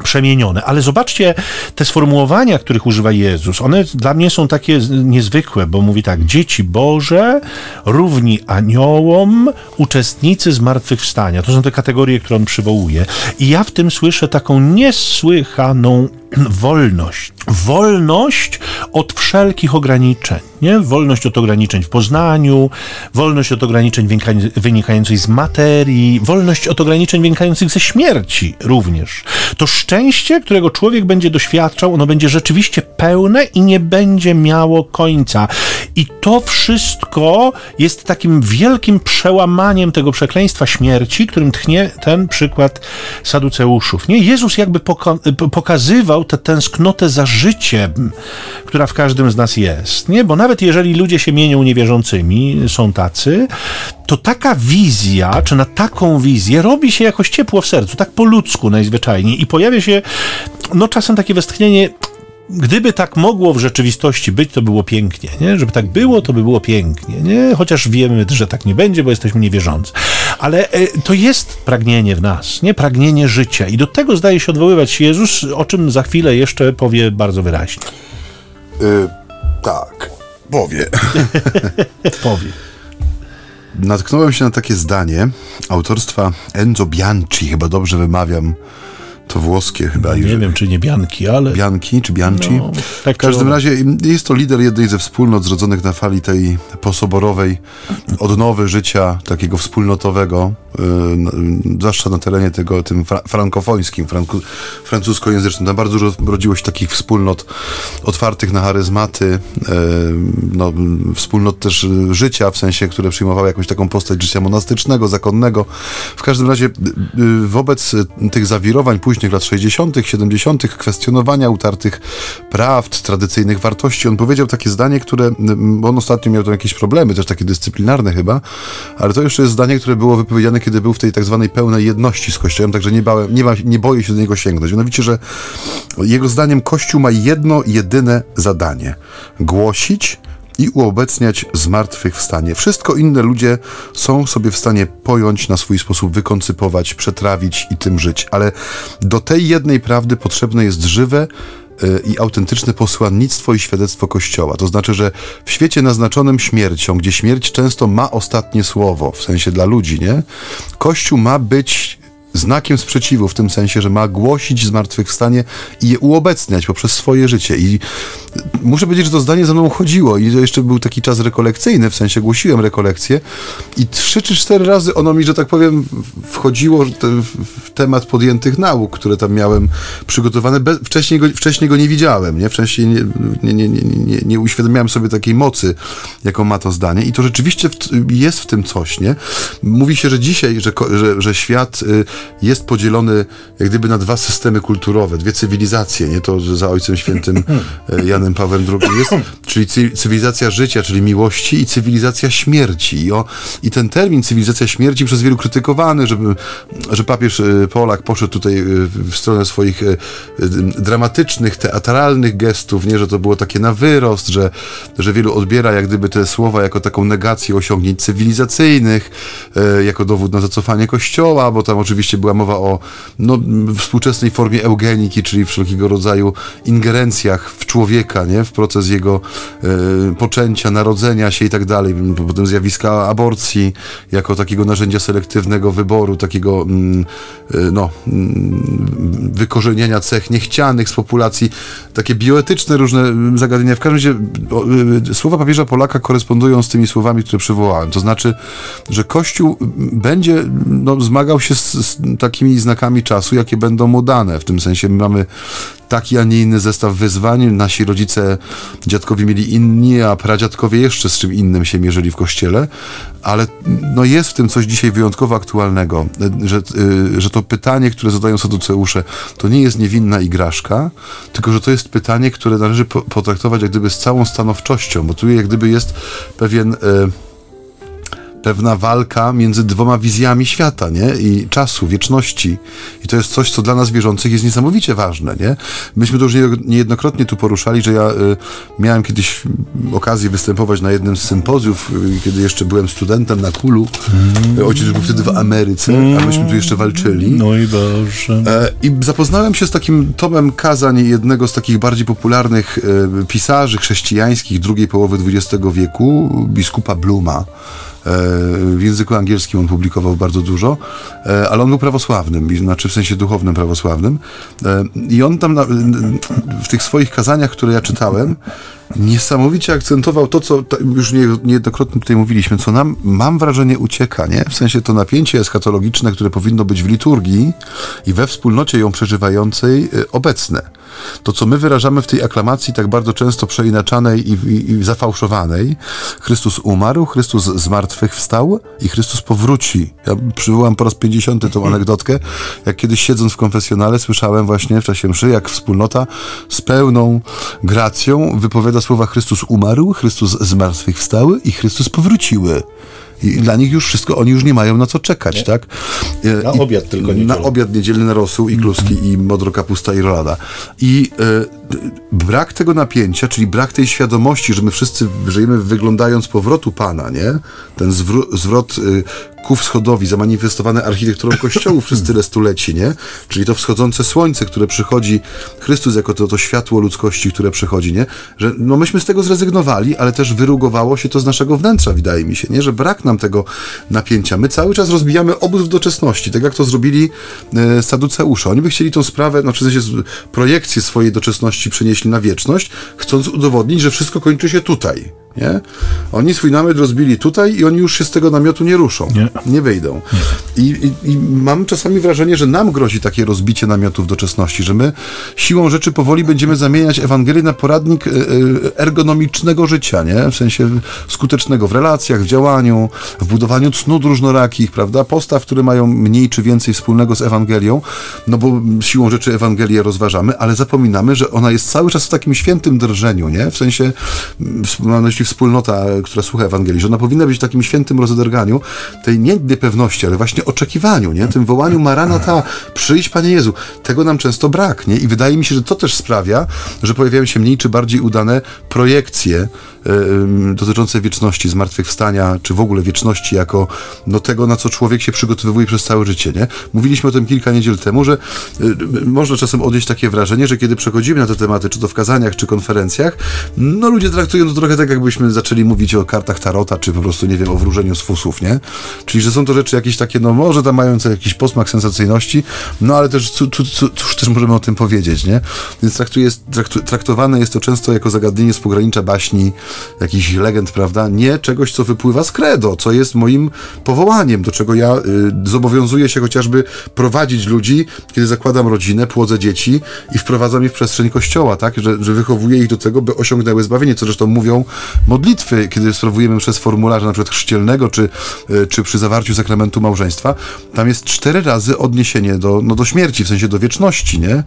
przemienione. Ale zobaczcie te sformułowania, których używa Jezus. One dla mnie są takie niezwykłe, bo mówi tak: dzieci Boże, równi aniołom, uczestnicy zmartwychwstania. To są te kategorie, które on przywołuje. I ja w tym słyszę taką niesłychaną wolność. Wolność od wszelkich ograniczeń. Nie? Wolność od ograniczeń w poznaniu, wolność od ograniczeń wynikających z materii, wolność od ograniczeń wynikających ze śmierci również. To szczęście, którego człowiek będzie doświadczał, ono będzie rzeczywiście pełne i nie będzie miało końca. I to wszystko jest takim wielkim przełamaniem tego przekleństwa śmierci, którym tchnie ten przykład saduceuszów. Nie? Jezus jakby pokazywał tę tęsknotę za życiem, która w każdym z nas jest. Nie? Bo nawet jeżeli ludzie się mienią niewierzącymi, są tacy, to taka wizja, czy na taką wizję robi się jakoś ciepło w sercu, tak po ludzku najzwyczajniej i pojawia się no czasem takie westchnienie gdyby tak mogło w rzeczywistości być, to było pięknie, nie? Żeby tak było, to by było pięknie, nie? Chociaż wiemy, że tak nie będzie, bo jesteśmy niewierzący. Ale e, to jest pragnienie w nas, nie? Pragnienie życia. I do tego zdaje się odwoływać Jezus, o czym za chwilę jeszcze powie bardzo wyraźnie. Yy, tak, powie. (laughs) powie. Natknąłem się na takie zdanie autorstwa Enzo Bianchi, chyba dobrze wymawiam to włoskie chyba. nie wiem, czy nie Bianki, ale... Bianki czy Bianci? No, tak w każdym razie jest to lider jednej ze wspólnot zrodzonych na fali tej posoborowej odnowy życia takiego wspólnotowego, yy, zwłaszcza na terenie tego tym fra frankofońskim, franku, francuskojęzycznym. Tam bardzo dużo rodziło się takich wspólnot otwartych na charyzmaty, yy, no, wspólnot też życia, w sensie, które przyjmowały jakąś taką postać życia monastycznego, zakonnego. W każdym razie yy, wobec tych zawirowań później późnych lat 60., 70., kwestionowania utartych prawd, tradycyjnych wartości. On powiedział takie zdanie, które mm, on ostatnio miał tam jakieś problemy, też takie dyscyplinarne chyba, ale to jeszcze jest zdanie, które było wypowiedziane, kiedy był w tej tak zwanej pełnej jedności z Kościołem, także nie, bałem, nie, ma, nie boję się do niego sięgnąć. Mianowicie, że jego zdaniem Kościół ma jedno, jedyne zadanie: głosić i uobecniać zmartwychwstanie. Wszystko inne ludzie są sobie w stanie pojąć, na swój sposób wykoncypować, przetrawić i tym żyć, ale do tej jednej prawdy potrzebne jest żywe, y, i autentyczne posłannictwo i świadectwo Kościoła. To znaczy, że w świecie naznaczonym śmiercią, gdzie śmierć często ma ostatnie słowo, w sensie dla ludzi, nie? Kościół ma być znakiem sprzeciwu, w tym sensie, że ma głosić zmartwychwstanie i je uobecniać poprzez swoje życie. I muszę powiedzieć, że to zdanie za mną chodziło i to jeszcze był taki czas rekolekcyjny, w sensie głosiłem rekolekcje i trzy czy cztery razy ono mi, że tak powiem, wchodziło w temat podjętych nauk, które tam miałem przygotowane. Wcześniej, go, wcześniej go nie widziałem, nie? Wcześniej nie, nie, nie, nie, nie uświadomiałem sobie takiej mocy, jaką ma to zdanie i to rzeczywiście jest w tym coś, nie? Mówi się, że dzisiaj, że, że, że świat y, jest podzielony jak gdyby na dwa systemy kulturowe, dwie cywilizacje, nie to, że za Ojcem Świętym (laughs) e, Janem Pawłem II jest, czyli cywilizacja życia, czyli miłości i cywilizacja śmierci. I, o, i ten termin cywilizacja śmierci przez wielu krytykowany, żeby, że papież e, Polak poszedł tutaj e, w stronę swoich dramatycznych, teatralnych gestów, nie, że to było takie na wyrost, że, że wielu odbiera jak gdyby te słowa jako taką negację osiągnięć cywilizacyjnych, jako dowód na zacofanie Kościoła, bo tam oczywiście oczywiście była mowa o no, współczesnej formie eugeniki, czyli wszelkiego rodzaju ingerencjach w człowieka, nie? w proces jego e, poczęcia, narodzenia się i tak dalej. Potem zjawiska aborcji jako takiego narzędzia selektywnego wyboru, takiego mm, e, no, mm, wykorzenienia cech niechcianych z populacji, takie bioetyczne różne zagadnienia. W każdym razie e, słowa papieża Polaka korespondują z tymi słowami, które przywołałem. To znaczy, że Kościół będzie no, zmagał się z, z takimi znakami czasu, jakie będą mu dane. W tym sensie mamy taki, a nie inny zestaw wyzwań. Nasi rodzice, dziadkowie mieli inni, a pradziadkowie jeszcze z czym innym się mierzyli w kościele, ale no jest w tym coś dzisiaj wyjątkowo aktualnego, że, y, że to pytanie, które zadają saduceusze, to nie jest niewinna igraszka, tylko że to jest pytanie, które należy potraktować jak gdyby z całą stanowczością, bo tu jak gdyby jest pewien... Y, pewna walka między dwoma wizjami świata, nie? I czasu, wieczności. I to jest coś, co dla nas wierzących jest niesamowicie ważne, nie? Myśmy to już niejednokrotnie tu poruszali, że ja y, miałem kiedyś okazję występować na jednym z sympozjów, y, kiedy jeszcze byłem studentem na Kulu. Mm. Ojciec był wtedy w Ameryce, a myśmy tu jeszcze walczyli. No i Boże. E, I zapoznałem się z takim tomem kazań jednego z takich bardziej popularnych y, pisarzy chrześcijańskich drugiej połowy XX wieku, biskupa Bluma. E, w języku angielskim on publikował bardzo dużo, e, ale on był prawosławnym, znaczy w sensie duchownym prawosławnym. E, I on tam w tych swoich kazaniach, które ja czytałem, niesamowicie akcentował to, co już niejednokrotnie tutaj mówiliśmy, co nam, mam wrażenie, ucieka, nie? W sensie to napięcie eschatologiczne, które powinno być w liturgii i we wspólnocie ją przeżywającej obecne. To, co my wyrażamy w tej aklamacji tak bardzo często przeinaczanej i, i, i zafałszowanej, Chrystus umarł, Chrystus zmartwychwstał i Chrystus powróci. Ja przywołam po raz 50 tą (laughs) anegdotkę, jak kiedyś siedząc w konfesjonale słyszałem właśnie w czasie mszy, jak wspólnota z pełną gracją wypowiada słowa Chrystus umarł, Chrystus zmartwychwstał i Chrystus powróciły. I dla nich już wszystko, oni już nie mają na co czekać, nie. tak? E, na I, obiad tylko niedzielny. Na obiad niedzielny na rosół i kluski mm. i modrokapusta i rolada. I e, brak tego napięcia, czyli brak tej świadomości, że my wszyscy żyjemy wyglądając powrotu Pana, nie? Ten zwrot y, ku wschodowi, zamanifestowane architekturą kościołów przez tyle stuleci, nie? Czyli to wschodzące słońce, które przychodzi, Chrystus jako to, to światło ludzkości, które przychodzi, nie? Że no myśmy z tego zrezygnowali, ale też wyrugowało się to z naszego wnętrza, wydaje mi się, nie? Że brak nam tego napięcia. My cały czas rozbijamy obóz w doczesności, tak jak to zrobili e, saduceusze. Oni by chcieli tą sprawę, no w projekcję swojej doczesności przenieśli na wieczność, chcąc udowodnić, że wszystko kończy się tutaj. Nie? Oni swój namiot rozbili tutaj i oni już się z tego namiotu nie ruszą. Nie, nie wyjdą. Nie. I, i, I, mam czasami wrażenie, że nam grozi takie rozbicie namiotów doczesności, że my siłą rzeczy powoli będziemy zamieniać Ewangelię na poradnik e, e, ergonomicznego życia, nie? W sensie skutecznego w relacjach, w działaniu, w budowaniu cnót różnorakich, prawda? Postaw, które mają mniej czy więcej wspólnego z Ewangelią, no bo siłą rzeczy Ewangelię rozważamy, ale zapominamy, że ona jest cały czas w takim świętym drżeniu, nie? W sensie, mam na myśli wspólnota, która słucha Ewangelii, że ona powinna być w takim świętym rozederganiu tej nie niepewności, ale właśnie oczekiwaniu, nie? Tym wołaniu Maranata, przyjdź Panie Jezu. Tego nam często brak, nie? I wydaje mi się, że to też sprawia, że pojawiają się mniej czy bardziej udane projekcje e, dotyczące wieczności, zmartwychwstania, czy w ogóle wieczności jako no, tego, na co człowiek się przygotowuje przez całe życie. Nie? Mówiliśmy o tym kilka niedziel temu, że e, można czasem odnieść takie wrażenie, że kiedy przechodzimy na te tematy, czy to w kazaniach, czy konferencjach, no ludzie traktują to trochę tak, jakbyśmy zaczęli mówić o kartach tarota, czy po prostu, nie wiem, o wróżeniu z fusów, nie? Czyli, że są to rzeczy jakieś takie, no może tam mające jakiś posmak sensacyjności, no ale też cóż też możemy o tym powiedzieć, nie? Więc traktuje, traktowane jest to często jako zagadnienie z pogranicza baśni, jakichś legend, prawda? Nie czegoś, co wypływa z credo, co jest moim powołaniem, do czego ja y, zobowiązuję się chociażby prowadzić ludzi, kiedy zakładam rodzinę, płodzę dzieci i wprowadzam je w przestrzeń kościoła, tak? Że, że wychowuję ich do tego, by osiągnęły zbawienie, co zresztą mówią modlitwy, kiedy sprawujemy przez formularze przykład chrzcielnego, czy, y, czy przy zawarciu sakramentu małżeństwa, tam jest cztery razy odniesienie do, no, do śmierci, w sensie do wieczności, nie? Y,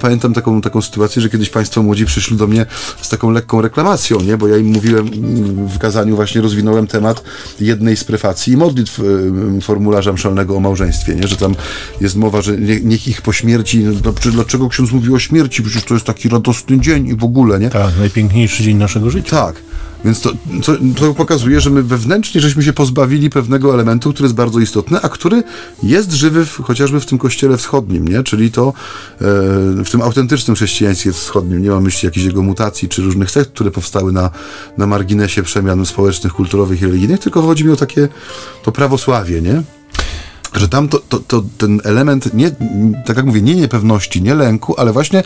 pamiętam taką, taką sytuację, że kiedyś Państwo młodzi przyszli do mnie z taką lekką reklamacją, nie? Bo ja im mówiłem w kazaniu, właśnie rozwinąłem temat jednej z prefacji i modlitw y, formularza mszalnego o małżeństwie, nie? Że tam jest mowa, że nie, niech ich po śmierci, no, dlaczego ksiądz mówi o śmierci? Przecież to jest taki radosny dzień i w ogóle, nie? Tak, najpiękniejszy dzień naszego życia. Tak. Więc to, to, to, pokazuje, że my wewnętrznie żeśmy się pozbawili pewnego elementu, który jest bardzo istotny, a który jest żywy w, chociażby w tym kościele wschodnim, nie? czyli to e, w tym autentycznym chrześcijaństwie wschodnim. Nie mam myśli jakichś jego mutacji czy różnych sekt, które powstały na, na marginesie przemian społecznych, kulturowych i religijnych, tylko chodzi mi o takie to prawosławie, nie? Że tam to, to, to, ten element, nie, tak jak mówię, nie niepewności, nie lęku, ale właśnie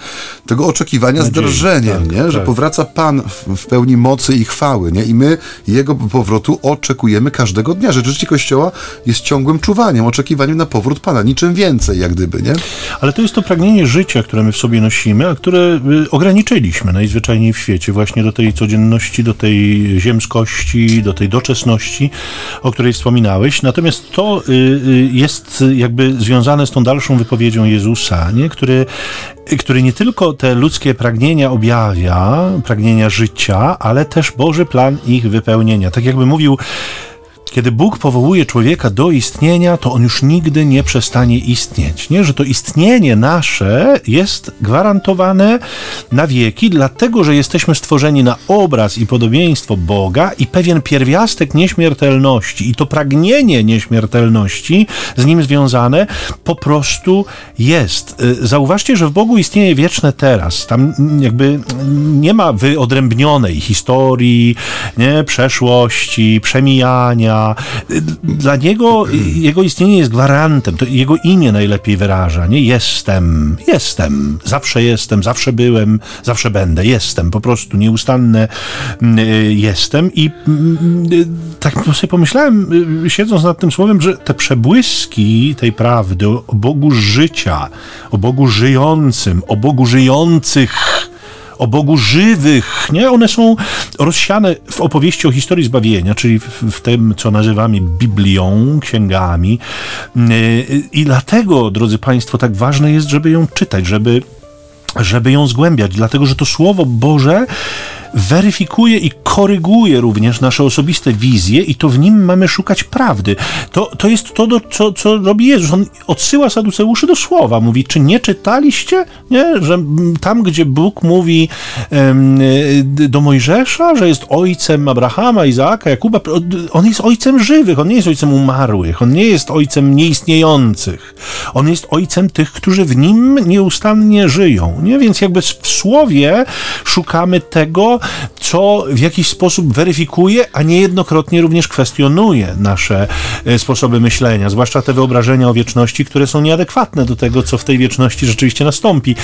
tego oczekiwania Nadziei, z drżeniem, tak, nie? Tak. że powraca Pan w, w, pełni mocy i chwały nie? i my Jego powrotu oczekujemy każdego dnia, że życie Kościoła jest ciągłym czuwaniem, oczekiwaniem na powrót Pana, niczym więcej jak gdyby. Nie? Ale to jest to pragnienie życia, które my w sobie nosimy, a które y, ograniczyliśmy najzwyczajniej w świecie właśnie do tej codzienności, do tej ziemskości, do tej doczesności, o której wspominałeś. Natomiast to y, y, jest jakby związane z tą dalszą wypowiedzią Jezusa, nie? Który, który nie tylko te ludzkie pragnienia objawia, pragnienia życia, ale też Boży plan ich wypełnienia. Tak jakby mówił, kiedy Bóg powołuje człowieka do istnienia, to on już nigdy nie przestanie istnieć. Nie? Że to istnienie nasze jest gwarantowane na wieki, dlatego że jesteśmy stworzeni na obraz i podobieństwo Boga i pewien pierwiastek nieśmiertelności i to pragnienie nieśmiertelności z nim związane po prostu jest. Y, zauważcie, że w Bogu istnieje wieczne teraz. Tam jakby nie ma wyodrębnionej historii, nie? przeszłości, przemijania dla niego jego istnienie jest gwarantem, to jego imię najlepiej wyraża, nie? Jestem, jestem, zawsze jestem, zawsze byłem, zawsze będę, jestem, po prostu nieustanne mm, jestem i mm, tak sobie pomyślałem, y, siedząc nad tym słowem, że te przebłyski tej prawdy o Bogu życia, o Bogu żyjącym, o Bogu żyjących, o Bogu żywych, nie? One są rozsiane w opowieści o historii zbawienia, czyli w, w tym, co nazywamy Biblią, księgami. I dlatego, drodzy Państwo, tak ważne jest, żeby ją czytać, żeby żeby ją zgłębiać, dlatego że to Słowo Boże weryfikuje i koryguje również nasze osobiste wizje i to w nim mamy szukać prawdy. To, to jest to, do, co, co robi Jezus. On odsyła Saduceuszy do słowa. Mówi, czy nie czytaliście, nie? że tam, gdzie Bóg mówi um, do Mojżesza, że jest ojcem Abrahama, Izaaka, Jakuba, on jest ojcem żywych, on nie jest ojcem umarłych, on nie jest ojcem nieistniejących. On jest ojcem tych, którzy w nim nieustannie żyją. Nie? Więc jakby w słowie szukamy tego, co w jakiś sposób weryfikuje, a niejednokrotnie również kwestionuje nasze e, sposoby myślenia, zwłaszcza te wyobrażenia o wieczności, które są nieadekwatne do tego, co w tej wieczności rzeczywiście nastąpi.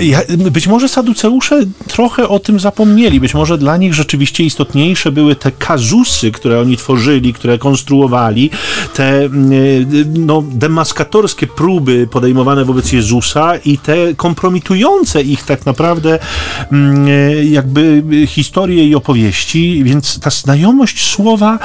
Ja, być może saduceusze trochę o tym zapomnieli, być może dla nich rzeczywiście istotniejsze były te kazusy, które oni tworzyli, które konstruowali, te e, no, demaskatorskie próby podejmowane wobec Jezusa i te kompromitujące ich tak naprawdę mm, e, jakby historie i opowieści, więc ta znajomość słowa,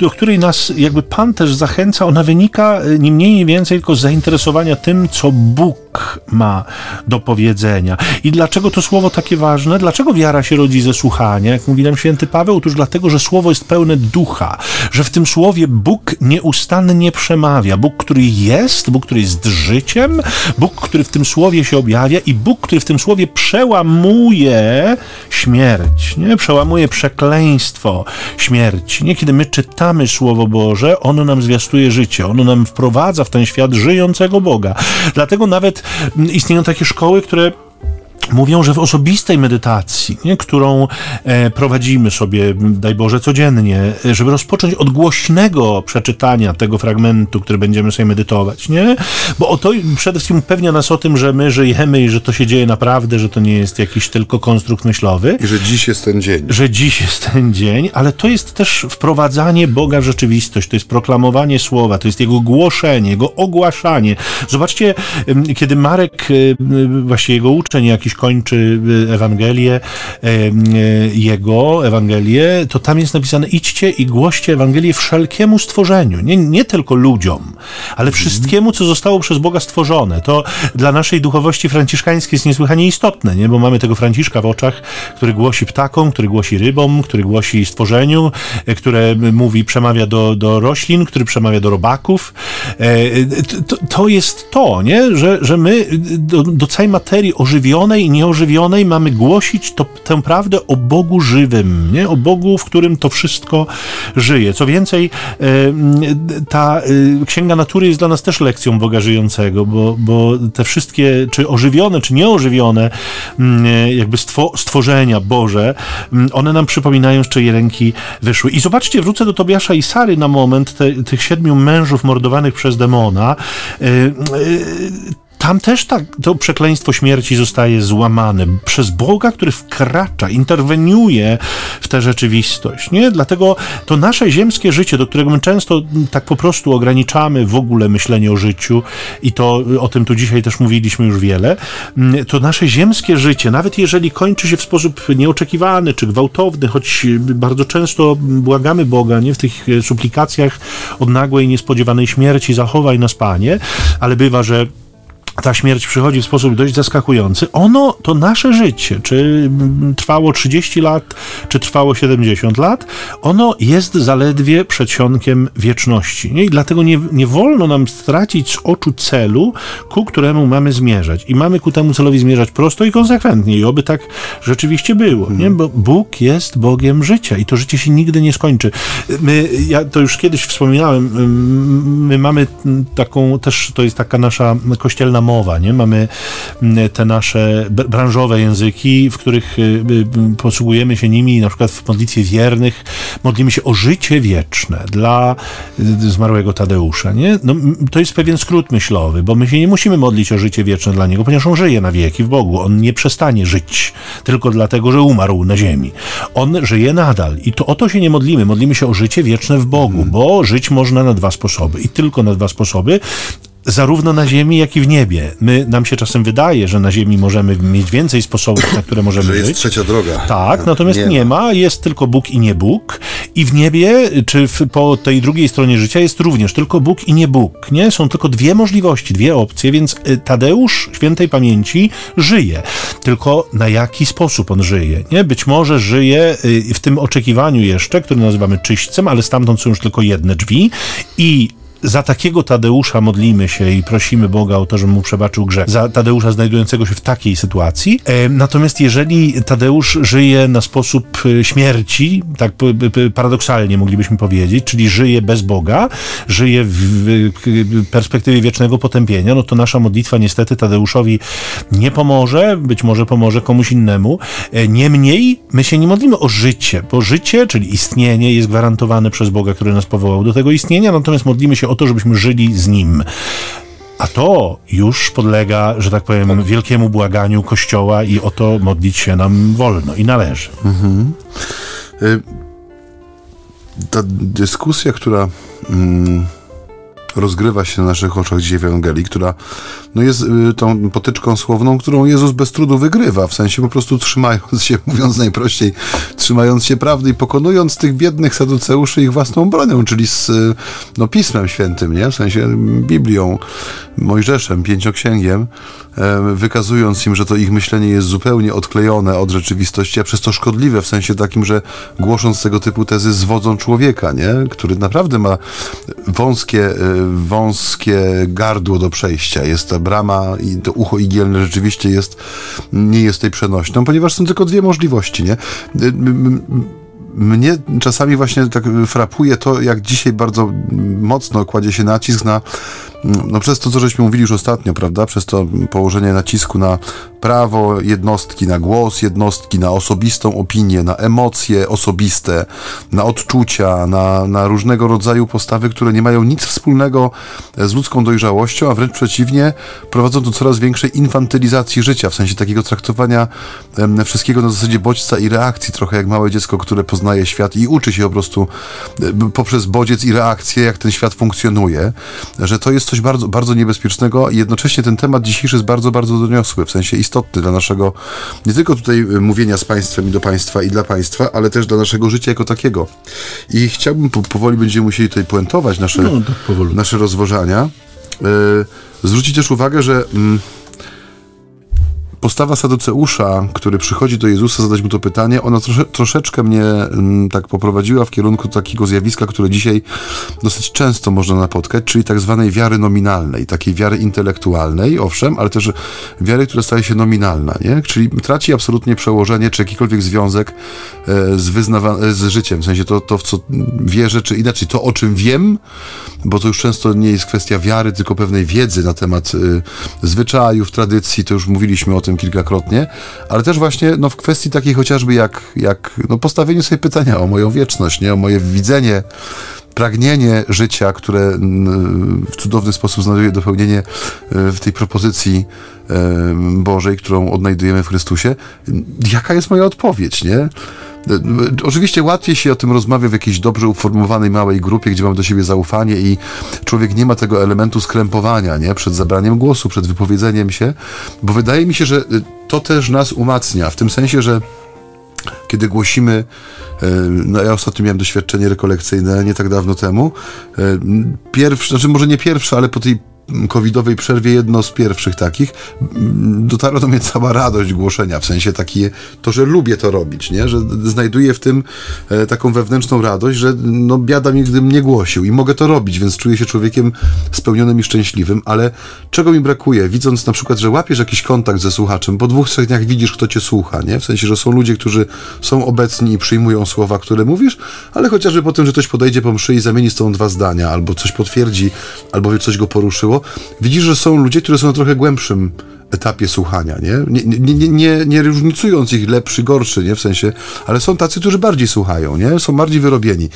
do której nas jakby Pan też zachęca, ona wynika e, nie mniej, nie więcej tylko z zainteresowania tym, co Bóg Bóg ma do powiedzenia. I dlaczego to słowo takie ważne? Dlaczego wiara się rodzi ze słuchania? Jak mówi nam święty Paweł, otóż dlatego, że słowo jest pełne ducha, że w tym słowie Bóg nieustannie przemawia. Bóg, który jest, Bóg, który jest życiem, Bóg, który w tym słowie się objawia i Bóg, który w tym słowie przełamuje śmierć, nie? przełamuje przekleństwo śmierci. Nie? Kiedy my czytamy Słowo Boże, ono nam zwiastuje życie, ono nam wprowadza w ten świat żyjącego Boga. Dlatego nawet istnieją takie szkoły, które Mówią, że w osobistej medytacji, nie, którą e, prowadzimy sobie, daj Boże, codziennie, żeby rozpocząć od głośnego przeczytania tego fragmentu, który będziemy sobie medytować, nie? Bo o to przede wszystkim upewnia nas o tym, że my żyjemy i że to się dzieje naprawdę, że to nie jest jakiś tylko konstrukt myślowy. I że dziś jest ten dzień. Że dziś jest ten dzień, ale to jest też wprowadzanie Boga w rzeczywistość, to jest proklamowanie słowa, to jest jego głoszenie, jego ogłaszanie. Zobaczcie, kiedy Marek, właśnie jego uczeń jakiś kończy y, Ewangelię, y, y, jego Ewangelię, to tam jest napisane idźcie i głoście Ewangelię wszelkiemu stworzeniu. Nie, nie tylko ludziom, ale wszystkiemu, co zostało przez Boga stworzone. To dla naszej duchowości franciszkańskiej jest niesłychanie istotne, nie? bo mamy tego Franciszka w oczach, który głosi ptakom, który głosi rybom, który głosi stworzeniu, które mówi, przemawia do, do roślin, który przemawia do robaków. To, to jest to, nie? Że, że my do, do całej materii ożywionej i nieożywionej mamy głosić to, tę prawdę o Bogu żywym, nie? o Bogu, w którym to wszystko żyje. Co więcej, e, ta e, Księga Natury jest dla nas też lekcją Boga żyjącego, bo, bo te wszystkie, czy ożywione, czy nieożywione, e, jakby stworzenia Boże, one nam przypominają, z czyjej ręki wyszły. I zobaczcie, wrócę do Tobiasza i Sary na moment, te, tych siedmiu mężów mordowanych przez demona tam też tak, to przekleństwo śmierci zostaje złamane przez Boga, który wkracza, interweniuje w tę rzeczywistość. Nie? Dlatego to nasze ziemskie życie, do którego my często tak po prostu ograniczamy w ogóle myślenie o życiu, i to o tym tu dzisiaj też mówiliśmy już wiele, to nasze ziemskie życie, nawet jeżeli kończy się w sposób nieoczekiwany czy gwałtowny, choć bardzo często błagamy Boga nie? w tych suplikacjach od nagłej, niespodziewanej śmierci, zachowaj nas, Panie, ale bywa, że ta śmierć przychodzi w sposób dość zaskakujący. Ono, to nasze życie, czy trwało 30 lat, czy trwało 70 lat, ono jest zaledwie przedsionkiem wieczności. I dlatego nie, nie wolno nam stracić z oczu celu, ku któremu mamy zmierzać. I mamy ku temu celowi zmierzać prosto i konsekwentnie. I oby tak rzeczywiście było. Nie? Bo Bóg jest Bogiem życia i to życie się nigdy nie skończy. My, ja to już kiedyś wspominałem, my mamy taką, też to jest taka nasza kościelna mowa, nie? Mamy mm, te nasze branżowe języki, w których y, y, posługujemy się nimi, na przykład w modlitwie wiernych modlimy się o życie wieczne dla y, zmarłego Tadeusza, nie? No, to jest pewien skrót myślowy, bo my się nie musimy modlić o życie wieczne dla niego, ponieważ on żyje na wieki w Bogu. On nie przestanie żyć tylko dlatego, że umarł na ziemi. On żyje nadal i to o to się nie modlimy. Modlimy się o życie wieczne w Bogu, bo żyć można na dwa sposoby i tylko na dwa sposoby zarówno na ziemi, jak i w niebie. My, nam się czasem wydaje, że na ziemi możemy mieć więcej sposobów, na które możemy że jest żyć. trzecia droga. Tak, natomiast nie, nie ma. Jest tylko Bóg i nie Bóg. I w niebie, czy w, po tej drugiej stronie życia jest również tylko Bóg i nie Bóg. Nie? Są tylko dwie możliwości, dwie opcje, więc y, Tadeusz świętej pamięci żyje. Tylko na jaki sposób on żyje? Nie? Być może żyje y, w tym oczekiwaniu jeszcze, które nazywamy czyśćcem, ale stamtąd są już tylko jedne drzwi i za takiego Tadeusza modlimy się i prosimy Boga o to, żeby mu przebaczył grzech. Za Tadeusza znajdującego się w takiej sytuacji. E, natomiast jeżeli Tadeusz żyje na sposób e, śmierci, tak paradoksalnie moglibyśmy powiedzieć, czyli żyje bez Boga, żyje w perspektywie wiecznego potępienia, no to nasza modlitwa niestety Tadeuszowi nie pomoże, być może pomoże komuś innemu. E, niemniej my się nie modlimy o życie, bo życie, czyli istnienie jest gwarantowane przez Boga, który nas powołał do tego istnienia, natomiast modlimy się o to, żebyśmy żyli z Nim. A to już podlega, że tak powiem, wielkiemu błaganiu Kościoła i o to modlić się nam wolno i należy. Mhm. Y, ta dyskusja, która mm, rozgrywa się na naszych oczach dzisiaj w Ewangelii, która no jest y, tą potyczką słowną, którą Jezus bez trudu wygrywa, w sensie po prostu trzymając się, (laughs) mówiąc najprościej, trzymając się prawdy i pokonując tych biednych saduceuszy ich własną bronią, czyli z y, no, Pismem Świętym, nie? w sensie Biblią, Mojżeszem, Pięcioksięgiem, wykazując im, że to ich myślenie jest zupełnie odklejone od rzeczywistości, a przez to szkodliwe, w sensie takim, że głosząc tego typu tezy zwodzą człowieka, nie? który naprawdę ma wąskie, e, wąskie gardło do przejścia. Jest ta brama i to ucho igielne rzeczywiście jest, nie jest tej przenośną, ponieważ są tylko dwie możliwości. Nie? mnie czasami właśnie tak frapuje to, jak dzisiaj bardzo mocno kładzie się nacisk na no przez to, co żeśmy mówili już ostatnio, prawda, przez to położenie nacisku na prawo jednostki, na głos jednostki, na osobistą opinię, na emocje osobiste, na odczucia, na, na różnego rodzaju postawy, które nie mają nic wspólnego z ludzką dojrzałością, a wręcz przeciwnie, prowadzą do coraz większej infantylizacji życia, w sensie takiego traktowania wszystkiego na zasadzie bodźca i reakcji, trochę jak małe dziecko, które poznaje świat i uczy się po prostu poprzez bodziec i reakcję, jak ten świat funkcjonuje, że to jest coś bardzo, bardzo niebezpiecznego i jednocześnie ten temat dzisiejszy jest bardzo, bardzo doniosły, w sensie istotny dla naszego, nie tylko tutaj y, mówienia z państwem i do państwa i dla państwa, ale też dla naszego życia jako takiego. I chciałbym, powoli będziemy musieli tutaj puentować nasze, no, nasze rozważania. Yy, zwrócić też uwagę, że... Postawa Saduceusza, który przychodzi do Jezusa zadać mu to pytanie, ona trosze, troszeczkę mnie m, mm, tak poprowadziła w kierunku takiego zjawiska, które dzisiaj dosyć często można napotkać, czyli tak zwanej wiary nominalnej, takiej wiary intelektualnej, owszem, ale też wiary, która staje się nominalna, nie? Czyli traci absolutnie przełożenie, czy jakikolwiek związek e, z, wyznawa- z życiem, w sensie to, to, w co wierzę, czy inaczej, to o czym wiem, bo to już często nie jest kwestia wiary, tylko pewnej wiedzy na temat y, zwyczajów, tradycji, to już mówiliśmy o tym kilkakrotnie, ale też właśnie no, w kwestii takiej chociażby jak, jak no, postawienie sobie pytania o moją wieczność, nie? o moje widzenie, pragnienie życia, które w cudowny sposób znajduje dopełnienie e, w tej propozycji e, Bożej, którą odnajdujemy w Chrystusie. Jaka jest moja odpowiedź, nie? Oczywiście łatwiej się o tym rozmawia w jakiejś dobrze uformowanej małej grupie, gdzie mamy do siebie zaufanie i człowiek nie ma tego elementu skrępowania, nie? Przed zabraniem głosu, przed wypowiedzeniem się, bo wydaje mi się, że to też nas umacnia, w tym sensie, że kiedy głosimy, e, no ja ostatnio miałem doświadczenie rekolekcyjne nie tak dawno temu, e, pierwszy, znaczy może nie pierwsze, ale po tej covidowej przerwie jedno z pierwszych takich, dotarła do mnie cała radość głoszenia, w sensie takie, to, że lubię to robić, nie? że znajduję w tym e, taką wewnętrzną radość, że no biada mi, gdybym nie głosił i mogę to robić, więc czuję się człowiekiem spełnionym i szczęśliwym, ale czego mi brakuje? Widząc na przykład, że łapiesz jakiś kontakt ze słuchaczem, po dwóch, trzech dniach widzisz, kto cię słucha, nie? W sensie, że są ludzie, którzy są obecni i przyjmują słowa, które mówisz, ale chociażby po tym, że ktoś podejdzie po mszy i zamieni z tą dwa zdania, albo coś potwierdzi, albo coś go poruszyło, widzisz, że są ludzie, którzy są na trochę głębszym etapie słuchania, nie? Nie, nie, nie, nie, różnicując ich lepszy, gorszy, nie? W sensie, ale są tacy, którzy bardziej słuchają, nie? Są bardziej wyrobieni.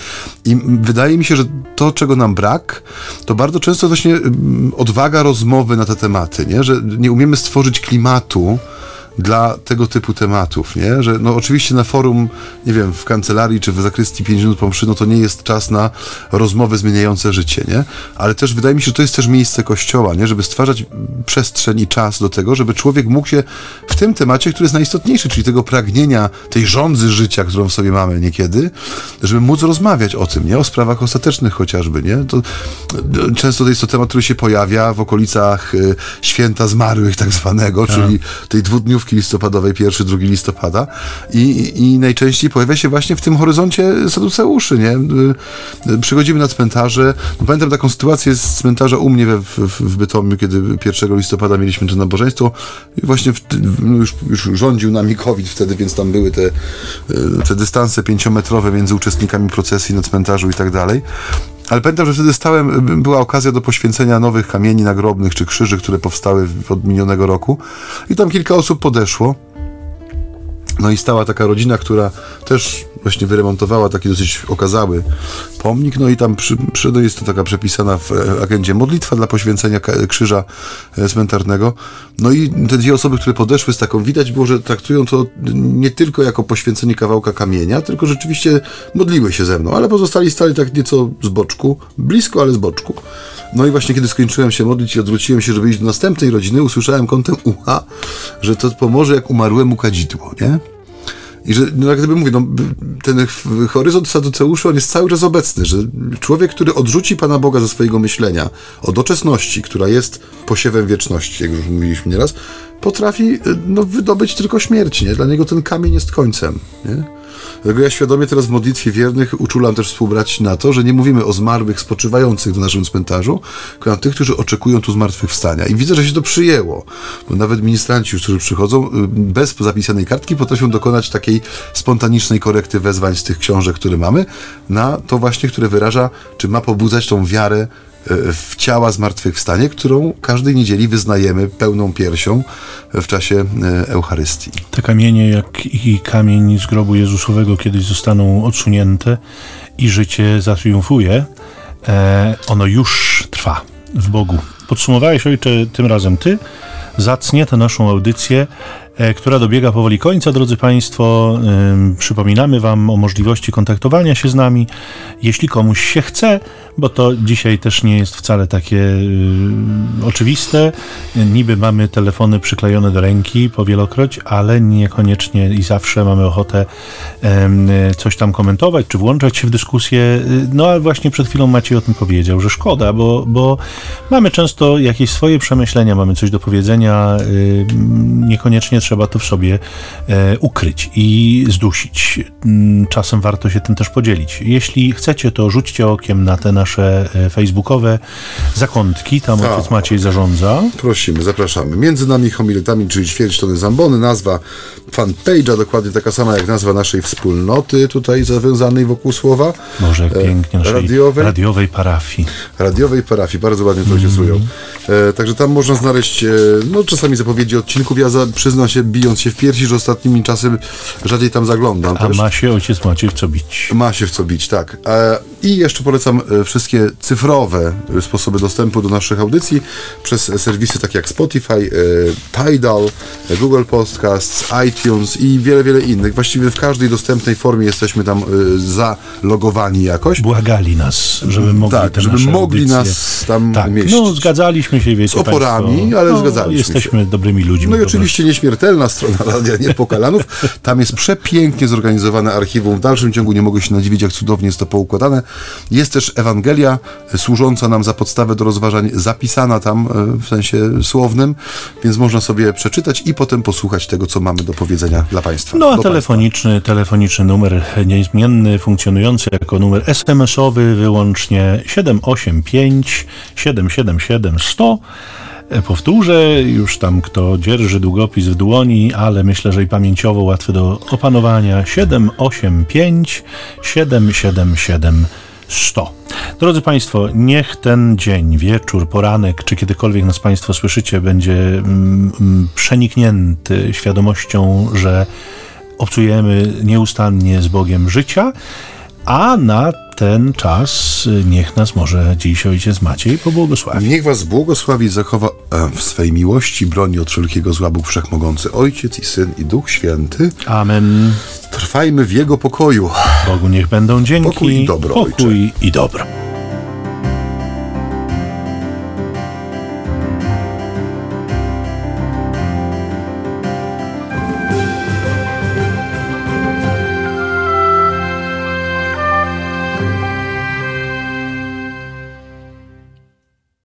I wydaje mi się, że to, czego nam brak, to bardzo często właśnie mm, odwaga rozmowy na te tematy, nie? Że nie umiemy stworzyć klimatu, dla tego typu tematów, nie? Że no oczywiście na forum, nie wiem, w kancelarii czy w zakrystii 5 minut po mszy, no to nie jest czas na rozmowy zmieniające życie, nie? Ale też wydaje mi się, że to jest też miejsce kościoła, nie? Żeby stwarzać przestrzeń i czas do tego, żeby człowiek mógł się w tym temacie, który jest najistotniejszy, czyli tego pragnienia, tej rządzy życia, którą w sobie mamy niekiedy, żeby móc rozmawiać o tym, nie? O sprawach ostatecznych chociażby, nie? To, często to jest to temat, który się pojawia w okolicach y, święta zmarłych tak zwanego, tak. czyli tej dwudniówki listopadowej, 1-2 listopada i, i najczęściej pojawia się właśnie w tym horyzoncie saduceuszy, nie? Y, przychodzimy na cmentarze. No, pamiętam taką sytuację z cmentarza u mnie w, w, w Bytomiu, kiedy 1 listopada mieliśmy to nabożeństwo i właśnie w, no już, już rządził nami COVID wtedy, więc tam były te, y, te dystanse pięciometrowe między uczestnikami procesji na cmentarzu i tak dalej. Ale pamiętam, że wtedy stałem, była okazja do poświęcenia nowych kamieni nagrobnych czy krzyży, które powstały od minionego roku. I tam kilka osób podeszło. No i stała taka rodzina, która też właśnie wyremontowała taki dosyć okazały pomnik, no i tam przy, przy, no jest to taka przepisana w e, agendzie modlitwa dla poświęcenia krzyża e, cmentarnego. No i te dwie osoby, które podeszły z taką, widać było, że traktują to nie tylko jako poświęcenie kawałka kamienia, tylko rzeczywiście modliły się ze mną, ale pozostali stali tak nieco z boczku, blisko, ale z boczku. No i właśnie kiedy skończyłem się modlić i odwróciłem się, żeby iść do następnej rodziny, usłyszałem kątem ucha, że to pomoże jak umarłemu kadzidło, nie? I że, no jak gdyby mówię, no, ten horyzont Saduceuszy, on jest cały czas obecny, że człowiek, który odrzuci Pana Boga ze swojego myślenia o doczesności, która jest posiewem wieczności, jak już mówiliśmy nieraz, potrafi no, wydobyć tylko śmierć, nie? Dla niego ten kamień jest końcem, nie? Dlatego ja świadomie teraz w modlitwie wiernych uczulam też współbrać na to, że nie mówimy o zmarłych spoczywających na naszym cmentarzu, tylko na tych, którzy oczekują tu zmartwychwstania. I widzę, że się to przyjęło, bo nawet ministranci, którzy przychodzą, y, bez zapisanej kartki potrafią dokonać takiej spontanicznej korekty wezwań z tych książek, które mamy, na to właśnie, które wyraża, czy ma pobudzać tą wiarę w ciała zmartwychwstanie, którą każdej niedzieli wyznajemy pełną piersią w czasie e, Eucharystii. Te kamienie, jak i kamień z grobu Jezusowego, kiedyś zostaną odsunięte i życie zatriumfuje, e, ono już trwa w Bogu. Podsumowałeś, ojcze, tym razem ty, zacnie tę naszą audycję E, która dobiega powoli końca, drodzy Państwo. Przypominamy Wam o możliwości kontaktowania się z nami, jeśli komuś się chce, bo to dzisiaj też nie jest wcale takie y, oczywiste. Niby mamy telefony przyklejone do ręki powielokroć, ale niekoniecznie i zawsze mamy ochotę coś tam komentować, czy włączać się w dyskusję. Y, no ale właśnie przed chwilą Maciej o tym powiedział, że szkoda, bo, bo mamy często jakieś swoje przemyślenia, mamy coś do powiedzenia, y, niekoniecznie trzeba to w sobie e, ukryć i zdusić. Mm, czasem warto się tym też podzielić. Jeśli chcecie, to rzućcie okiem na te nasze e, facebookowe zakątki, tam ojciec tak. Maciej zarządza. Prosimy, zapraszamy. Między nami homiletami, czyli ćwierć tony zambony, nazwa fanpage'a, dokładnie taka sama jak nazwa naszej wspólnoty tutaj zawiązanej wokół słowa. Może jak e, pięknie, naszej radiowej, radiowej parafii. Radiowej parafii, bardzo ładnie to się mm. E, także tam można znaleźć, e, no czasami zapowiedzi odcinków. Ja za, przyznam się, bijąc się w piersi, że ostatnimi czasy rzadziej tam zaglądam. A też. ma się ojciec Maciej w co bić. Ma się w co bić, tak. E, I jeszcze polecam e, wszystkie cyfrowe sposoby dostępu do naszych audycji przez serwisy takie jak Spotify, e, Tidal, Google Podcasts, iTunes i wiele, wiele innych. Właściwie w każdej dostępnej formie jesteśmy tam zalogowani jakoś. Błagali nas, żeby mogli tak, żeby mogli audycje. nas tam tak, mieścić. No, zgadzaliśmy się, wiecie Z oporami, państwo, ale no, zgadzaliśmy jesteśmy się. dobrymi ludźmi. No i oczywiście nieśmiertelna strona Radia Niepokalanów. Tam jest przepięknie zorganizowane archiwum. W dalszym ciągu nie mogę się nadziwić, jak cudownie jest to poukładane. Jest też Ewangelia, służąca nam za podstawę do rozważań, zapisana tam e, w sensie słownym, więc można sobie przeczytać i potem posłuchać tego, co mamy do powiedzenia dla Państwa. No a telefoniczny, państwa. telefoniczny numer niezmienny, funkcjonujący jako numer SMS-owy wyłącznie 785 777 100 powtórzę, już tam kto dzierży długopis w dłoni, ale myślę, że i pamięciowo łatwy do opanowania 785 777 100. Drodzy Państwo, niech ten dzień, wieczór, poranek, czy kiedykolwiek nas Państwo słyszycie, będzie mm, mm, przeniknięty świadomością, że obcujemy nieustannie z Bogiem życia, a na ten czas niech nas może dziś ojciec Maciej pobłogosławi. Niech was błogosławi zachowa e, w swej miłości, broni od wszelkiego zła Bóg Wszechmogący, Ojciec i Syn i Duch Święty. Amen. Trwajmy w Jego pokoju. Bogu niech będą dzięki. Pokój i dobro, Pokój ojcze. i dobro.